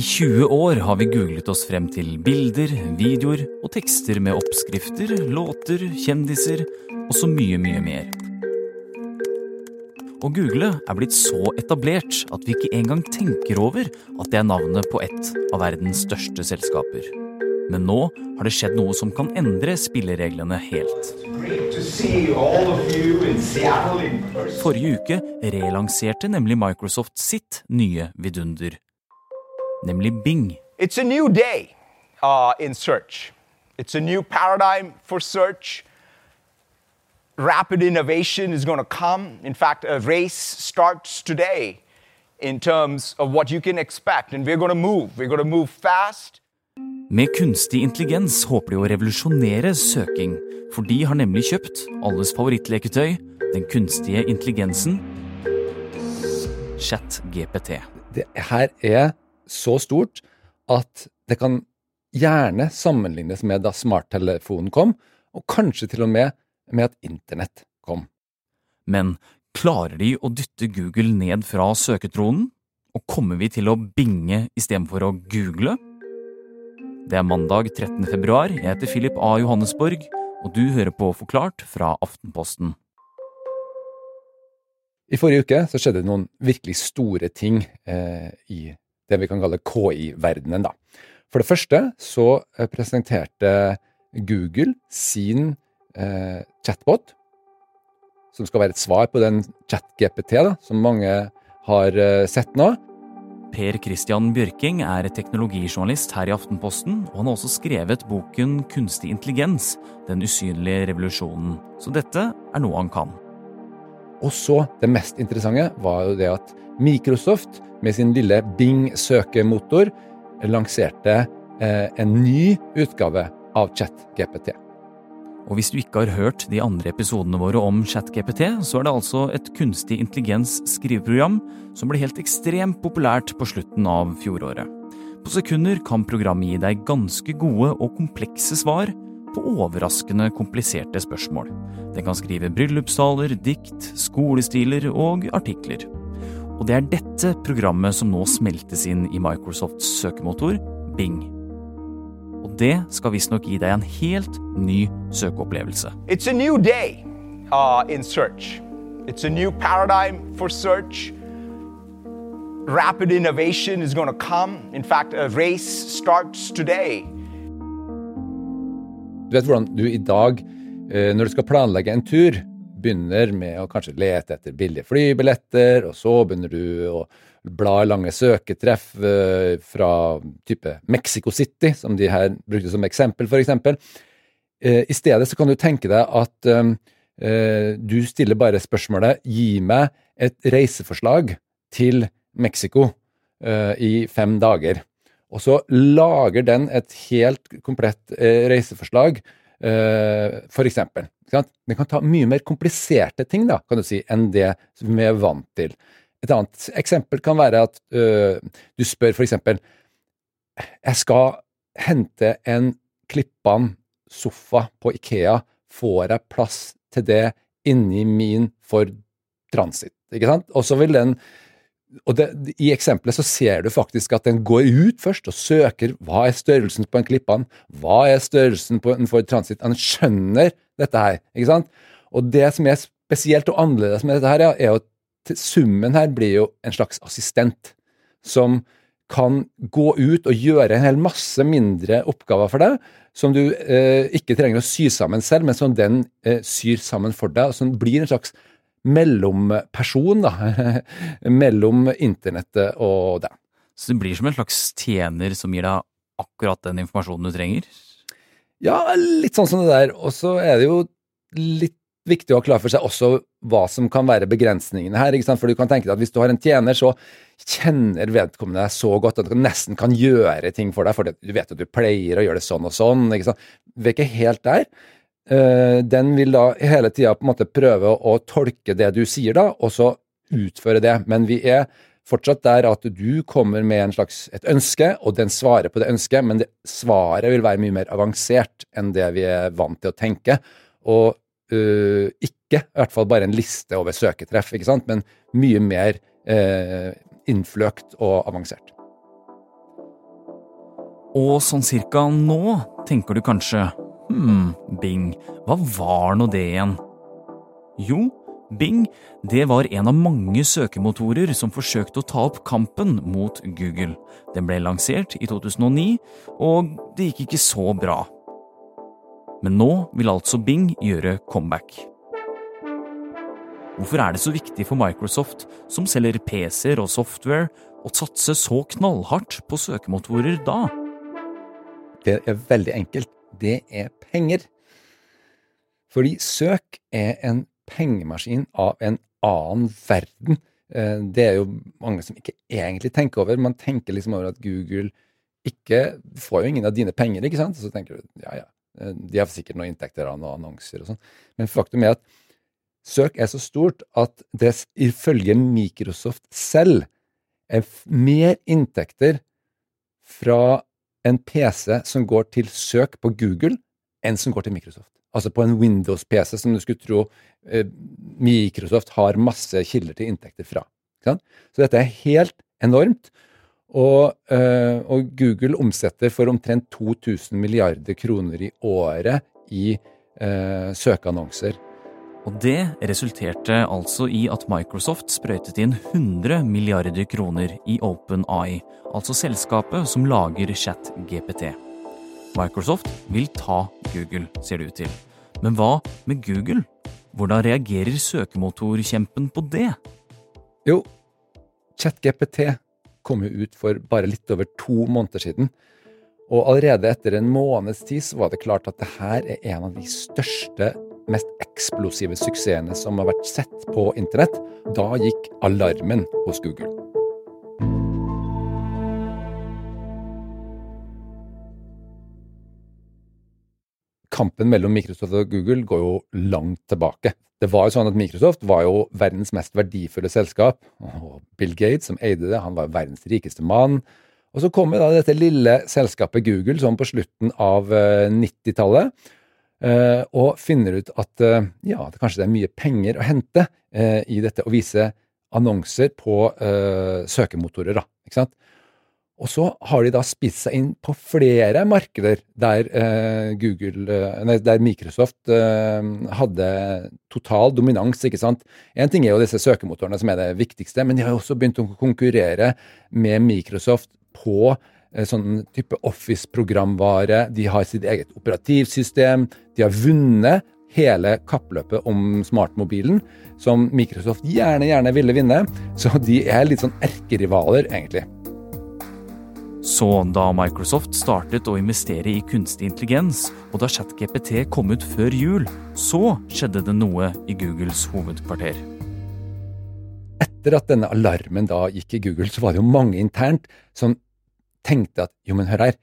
I 20 år har vi googlet oss frem til bilder, videoer og tekster med oppskrifter, låter, kjendiser og så mye, mye mer. Å google er blitt så etablert at vi ikke engang tenker over at det er navnet på et av verdens største selskaper. Men nå har det skjedd noe som kan endre spillereglene helt. Forrige uke relanserte nemlig Microsoft sitt nye vidunder nemlig Bing. It's a new day uh, in search. It's a new paradigm for search. Rapid innovation is going to come. In fact, a race starts today in terms of what you can expect. And we're going to move. We're going to move fast. Med kunstig intelligens håper de å revolusjonere søking, for de har nemlig kjøpt alles favorittleketøy, den kunstige intelligensen ChatGPT. Det her er så stort at det kan gjerne sammenlignes med da smarttelefonen kom, og kanskje til og med med at internett kom. Men klarer de å dytte Google ned fra søketronen? Og kommer vi til å binge istedenfor å google? Det er mandag 13. februar. Jeg heter Philip A. Johannesborg, og du hører på Forklart fra Aftenposten. I forrige uke så skjedde det noen virkelig store ting eh, i det vi kan kalle KI-verdenen. For det første så eh, presenterte Google sin eh, chatbot, som skal være et svar på den chat-GPT som mange har eh, sett nå. Per Christian Bjørking er teknologijournalist her i Aftenposten, og han har også skrevet boken Kunstig intelligens den usynlige revolusjonen. Så dette er noe han kan. Og så, det mest interessante, var jo det at Microsoft med sin lille Bing søkemotor lanserte eh, en ny utgave av ChatGPT. Og hvis du ikke har hørt de andre episodene våre om ChatGPT, så er det altså et kunstig intelligens skriveprogram som ble helt ekstremt populært på slutten av fjoråret. På sekunder kan programmet gi deg ganske gode og komplekse svar på overraskende kompliserte spørsmål. Den kan skrive bryllupstaler, dikt, skolestiler og artikler. Og det er dette programmet som nå smeltes inn i Microsofts søkemotor, Bing. Og det skal visstnok gi deg en helt ny søkeopplevelse. It's a new day uh, in search. It's a new paradigm for search. Rapid innovation is going to come. In fact, a race starts today. Du vet hvordan du i dag, eh, når du skal planlegge en tur, begynner med å kanskje lete etter billige flybilletter, og så begynner du å bla lange søketreff eh, fra type Mexico City, som de her brukte som eksempel, f.eks. Eh, I stedet så kan du tenke deg at du stiller bare spørsmålet 'Gi meg et reiseforslag til Mexico i fem dager'. Og så lager den et helt komplett reiseforslag, for eksempel. Den kan ta mye mer kompliserte ting da, kan du si, enn det vi er vant til. Et annet eksempel kan være at øh, du spør eksempel Jeg skal hente en Klippan sofa på Ikea. Får jeg plass til det inni min for transit? Ikke sant? Og så vil den og det, I eksempelet så ser du faktisk at den går ut først og søker hva er størrelsen på en Klippan, hva er størrelsen på en Ford Transit. Han skjønner dette her. ikke sant? Og det som er spesielt og annerledes med dette, her, er at summen her blir jo en slags assistent som kan gå ut og gjøre en hel masse mindre oppgaver for deg, som du eh, ikke trenger å sy sammen selv, men som den eh, syr sammen for deg. og Som blir en slags mellomperson da, mellom internettet og det. Så det blir som en slags tjener som gir deg akkurat den informasjonen du trenger? Ja, litt sånn som det der. Og så er det jo litt viktig å ha klar for seg også hva som kan være begrensningene her. ikke sant? For du kan tenke deg at hvis du har en tjener, så kjenner vedkommende deg så godt at du nesten kan gjøre ting for deg, for du vet at du pleier å gjøre det sånn og sånn. ikke sant? Vi er ikke helt der. Uh, den vil da hele tida prøve å tolke det du sier, da, og så utføre det. Men vi er fortsatt der at du kommer med slags, et ønske, og den svarer på det ønsket, men det, svaret vil være mye mer avansert enn det vi er vant til å tenke. Og uh, ikke i hvert fall bare en liste over søketreff, ikke sant, men mye mer uh, innfløkt og avansert. Og sånn cirka nå tenker du kanskje hm, Bing, hva var nå det igjen? Jo, Bing det var en av mange søkemotorer som forsøkte å ta opp kampen mot Google. Den ble lansert i 2009, og det gikk ikke så bra. Men nå vil altså Bing gjøre comeback. Hvorfor er det så viktig for Microsoft, som selger PC-er og software, å satse så knallhardt på søkemotorer da? Det er veldig enkelt. Det er penger. Fordi søk er en pengemaskin av en annen verden. Eh, det er jo mange som ikke egentlig tenker over. Man tenker liksom over at Google ikke får jo ingen av dine penger, ikke sant? Så tenker du ja, ja, eh, de har sikkert noen inntekter av noen annonser og sånn. Men faktum er at søk er så stort at det ifølge Microsoft selv er mer inntekter fra en PC som går til søk på Google, enn som går til Microsoft. Altså på en Windows-PC, som du skulle tro eh, Microsoft har masse kilder til inntekter fra. Så dette er helt enormt. Og, eh, og, Google omsetter for omtrent 2000 milliarder kroner i året i eh, søkeannonser. Og det resulterte altså i at Microsoft sprøytet inn 100 milliarder kroner i OpenAI, altså selskapet som lager ChatGPT. Microsoft vil ta Google, ser det ut til. Men hva med Google? Hvordan reagerer søkemotorkjempen på det? Jo, ChatGPT kom jo ut for bare litt over to måneder siden. Og allerede etter en måneds tid så var det klart at det her er en av de største mest eksplosive suksessene som har vært sett på internett, da gikk alarmen hos Google. Kampen mellom Microsoft og Google går jo langt tilbake. Det var jo sånn at Microsoft var jo verdens mest verdifulle selskap. og Bill Gates, som eide det, han var verdens rikeste mann. Og så kommer da dette lille selskapet Google sånn på slutten av 90-tallet eh, og finner ut at eh, ja, det kanskje er mye penger å hente eh, i dette å vise annonser på søkemotorer. da, ikke sant? Og så har de da spist seg inn på flere markeder der, Google, nei, der Microsoft hadde total dominans. ikke sant? En ting er jo disse søkemotorene som er det viktigste, men de har også begynt å konkurrere med Microsoft på Eh, sånn type Office-programvare. De har sitt eget operativsystem. De har vunnet hele kappløpet om smartmobilen, som Microsoft gjerne, gjerne ville vinne. Så de er litt sånn erkerivaler, egentlig. Så da Microsoft startet å investere i kunstig intelligens, og da ChatGPT kom ut før jul, så skjedde det noe i Googles hovedkvarter. Etter at denne alarmen da gikk i Google, så var det jo mange internt som tenkte at jo, men hør her,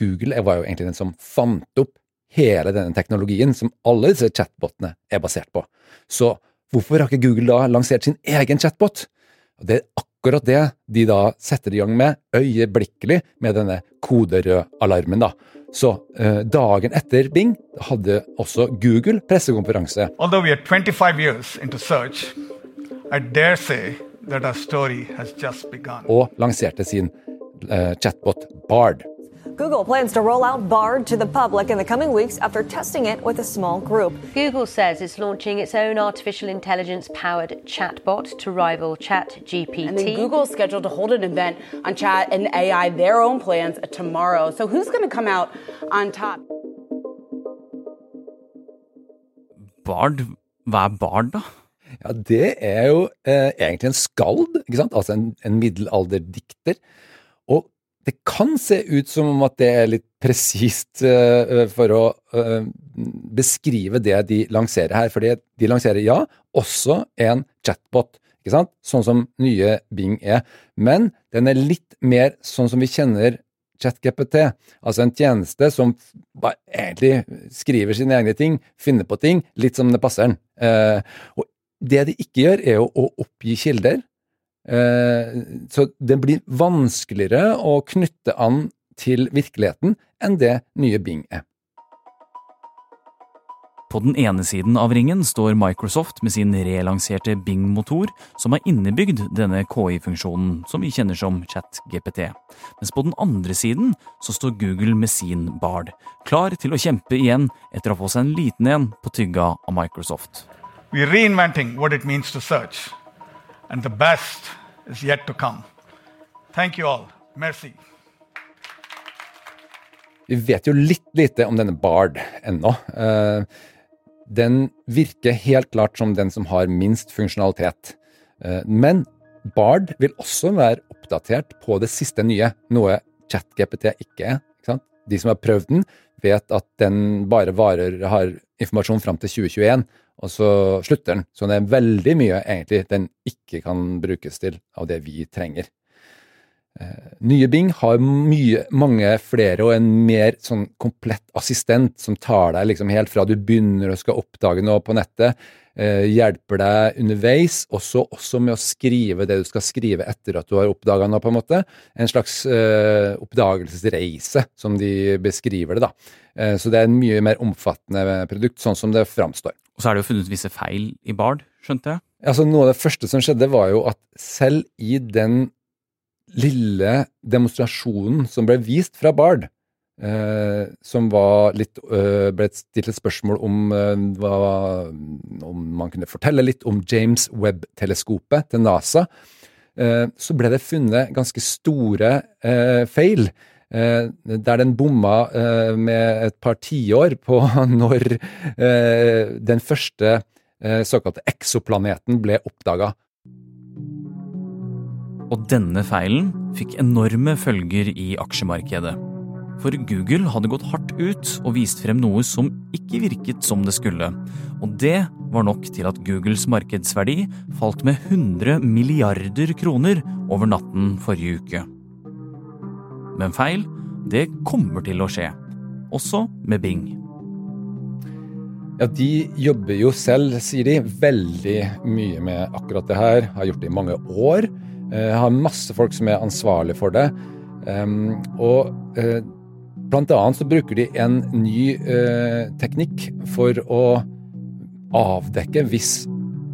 Google var jo egentlig den som fant opp hele denne teknologien som alle disse chatbotene er basert på. Så hvorfor har ikke Google da lansert sin egen chatbot? Og Det er akkurat det de da setter i gang med øyeblikkelig med denne koderøde alarmen, da. Så eh, dagen etter Bing hadde også Google pressekonferanse. Although we are 25 years into search, I dare say that our story has just begun. Og lanserte sin uh, chatbot Bard. Google plans to roll out Bard to the public in the coming weeks after testing it with a small group. Google says it's launching its own artificial intelligence powered chatbot to rival ChatGPT. And then Google's scheduled to hold an event on chat and AI, their own plans tomorrow. So who's going to come out on top? Bard? Hva er Bard, da? Ja, Det er jo eh, egentlig en skald, ikke sant? altså en, en middelalderdikter det kan se ut som om at det er litt presist uh, for å uh, beskrive det de lanserer her. For de lanserer, ja, også en chatbot, ikke sant? sånn som nye Bing er. Men den er litt mer sånn som vi kjenner ChatGPT, altså en tjeneste som bare egentlig skriver sine egne ting, finner på ting, litt som det passer den. Uh, og det de ikke gjør, er å oppgi kilder. Eh, så det blir vanskeligere å knytte an til virkeligheten enn det nye Bing er. På den ene siden av ringen står Microsoft med sin relanserte Bing-motor, som har innebygd denne KI-funksjonen som vi kjenner som ChatGPT. Mens på den andre siden så står Google med sin Bard, klar til å kjempe igjen etter å få seg en liten en på tygga av Microsoft. We're reinventing what it means to search, and the best is yet to come. Thank you all. Merci. Vi vet jo litt lite om denne Bard ennå. Uh, den virker helt klart som den som har minst funksjonalitet. Uh, men Bard vil også være oppdatert på det siste nye, noe ChatGPT ikke er. Ikke De som har prøvd den, vet at den bare varer, har informasjon fram til 2021, og så slutter den. Så det er veldig mye egentlig den ikke kan brukes til av det vi trenger. Uh, nye Bing har mye, mange flere og en mer sånn komplett assistent som tar deg liksom helt fra du begynner å skal oppdage noe på nettet, hjelper deg underveis, også, også med å skrive det du skal skrive etter at du har oppdaga noe, på en måte. En slags eh, oppdagelsesreise, som de beskriver det, da. så det er en mye mer omfattende produkt, sånn som det framstår. Og så er det jo funnet visse feil i Bard, skjønte jeg? Altså, noe av det første som skjedde, var jo at selv i den lille demonstrasjonen som ble vist fra Bard, eh, som litt eh, ble stilt et spørsmål om, eh, hva, om man kunne fortelle litt om James Webb-teleskopet til NASA, eh, så ble det funnet ganske store eh, feil. Eh, der den bomma med et par tiår på når den første såkalte eksoplaneten ble oppdaga. Og denne feilen fikk enorme følger i aksjemarkedet. For Google hadde gått hardt ut og vist frem noe som ikke virket som det skulle. Og det var nok til at Googles markedsverdi falt med 100 milliarder kroner over natten forrige uke. Men feil, det kommer til å skje. Også med Bing. Ja, De jobber jo selv, sier de, veldig mye med akkurat det her. Har gjort det i mange år. Eh, har masse folk som er ansvarlig for det. Um, og uh, blant annet så bruker de en ny eh, teknikk for å avdekke hvis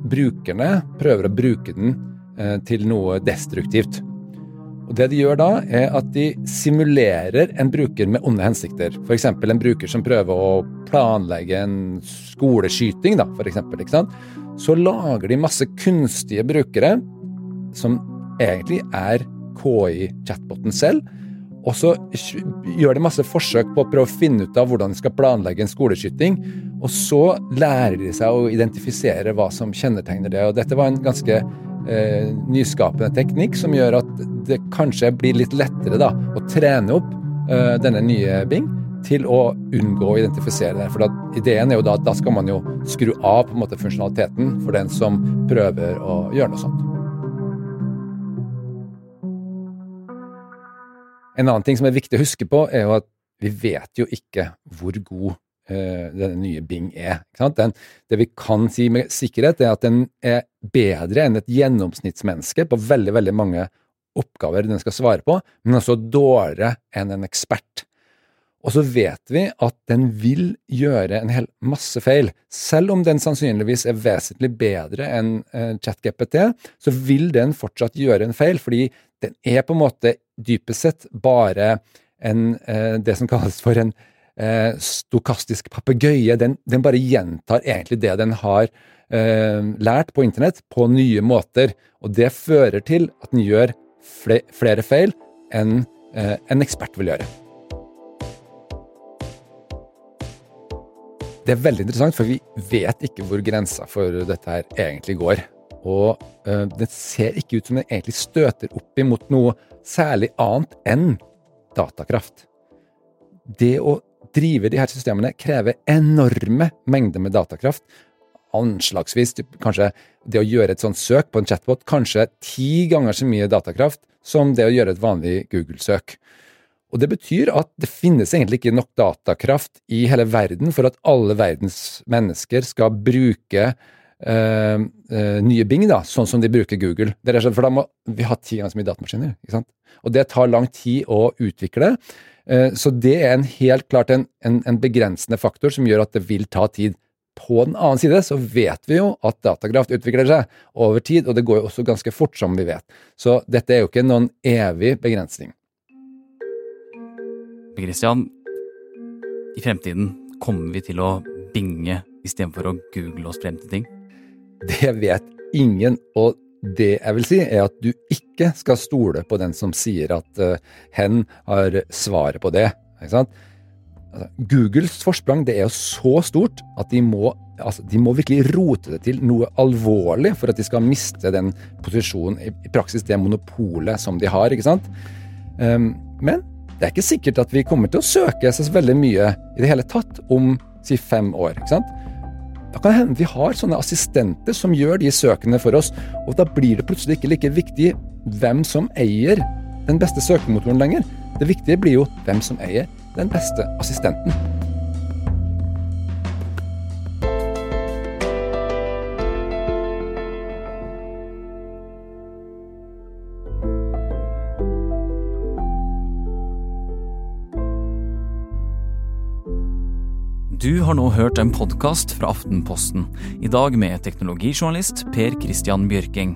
brukerne prøver å bruke den eh, til noe destruktivt. Og Det de gjør da, er at de simulerer en bruker med onde hensikter. F.eks. en bruker som prøver å planlegge en skoleskyting, da, for eksempel, ikke sant? Så lager de masse kunstige brukere som egentlig er KI-chatboten selv. Og så gjør de masse forsøk på å prøve å finne ut av hvordan de skal planlegge en skoleskyting. Og så lærer de seg å identifisere hva som kjennetegner det. Og dette var en ganske eh, nyskapende teknikk som gjør at det kanskje blir litt lettere da, å trene opp eh, denne nye Bing til å unngå å identifisere det. For da, ideen er jo da at da skal man jo skru av på en måte funksjonaliteten for den som prøver å gjøre noe sånt. En annen ting som er viktig å huske på, er jo at vi vet jo ikke hvor god uh, denne nye Bing er. Den, det vi kan si med sikkerhet, er at den er bedre enn et gjennomsnittsmenneske på veldig, veldig mange oppgaver den skal svare på, men også dårligere enn en ekspert. Og så vet vi at den vil gjøre en hel masse feil. Selv om den sannsynligvis er vesentlig bedre enn uh, ChatGPT, så vil den fortsatt gjøre en feil, fordi den er på en måte dypest sett bare en, uh, det som kalles for en uh, stokastisk papegøye. Den, den, bare gjentar egentlig det den har lært på internett, på nye måter. Og det fører til at den gjør flere feil enn en ekspert vil gjøre. Det er veldig interessant, for vi vet ikke hvor grensa for dette her egentlig går. Og uh, det ser ikke ut som det egentlig støter opp imot noe særlig annet enn datakraft. Det å drive de her systemene krever enorme mengder med datakraft. Anslagsvis kanskje det å gjøre et sånt søk på en chatbot kanskje ti ganger så mye datakraft som det å gjøre et vanlig Google-søk. Og Det betyr at det finnes egentlig ikke nok datakraft i hele verden for at alle verdens mennesker skal bruke uh, uh, nye Bing, da, sånn som de bruker Google. Det er For da må vi ha ti ganger så mye datamaskiner. ikke sant? Og det tar lang tid å utvikle. Uh, så det er en helt klart en, en, en, begrensende faktor som gjør at det vil ta tid på den annen side så vet vi jo at datakraft utvikler seg over tid, og det går jo også ganske fort, som vi vet. Så dette er jo ikke noen evig begrensning. Christian, i fremtiden kommer vi til å binge istedenfor å google oss frem til ting? Det vet ingen, og det jeg vil si, er at du ikke skal stole på den som sier at uh, hen har svaret på det. Altså, Googles forsprang det er jo så stort at de må, altså, de må virkelig rote det til noe alvorlig for at de skal miste den posisjonen, i praksis det monopolet som de har. ikke sant? Um, men det er ikke sikkert at vi kommer til å søke så veldig mye i det hele tatt om si fem år. ikke sant? Kan det hende vi har sånne assistenter som gjør de søkene for oss, og da blir det plutselig ikke like viktig hvem som eier den beste søkemotoren lenger. Det viktige blir jo hvem som eier den beste assistenten. Du har nå hørt en podkast fra Aftenposten, i dag med teknologijournalist Per Christian Bjørking.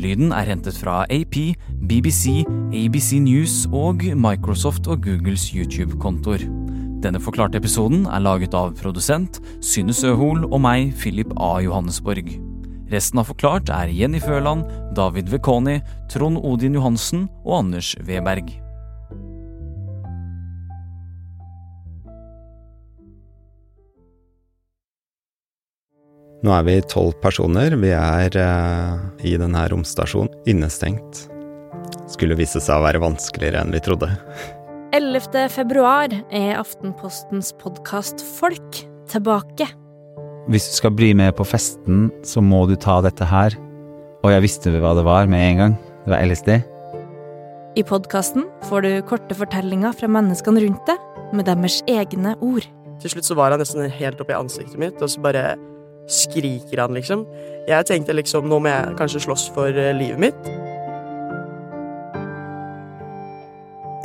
Lyden er hentet fra AP, BBC, ABC News og Microsoft og Googles YouTube-kontoer. Denne forklarte episoden er laget av produsent Synne Søhol og meg, Philip A. Johannesborg. Resten av Forklart er Jenny Føland, David Vekoni, Trond Odin Johansen og Anders Weberg. Nå er vi tolv personer. Vi er eh, i denne romstasjonen, innestengt. Skulle vise seg å være vanskeligere enn vi trodde. 11. februar er Aftenpostens podkast Folk tilbake. Hvis du skal bli med på festen, så må du ta dette her. Og jeg visste hva det var med en gang. Det var LSD. I podkasten får du korte fortellinger fra menneskene rundt deg, med deres egne ord. Til slutt så var han nesten helt oppi ansiktet mitt, og så bare skriker han, liksom. Jeg tenkte liksom nå må jeg kanskje slåss for eh, livet mitt.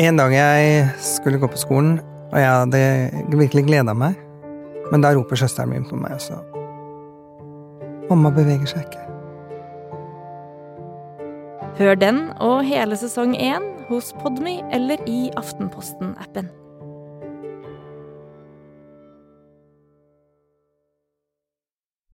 En dag jeg skulle gå på skolen, og jeg hadde virkelig gleda meg, men da roper søsteren min på meg også. Mamma beveger seg ikke. Hør den og hele sesong én hos Podmy eller i Aftenposten-appen.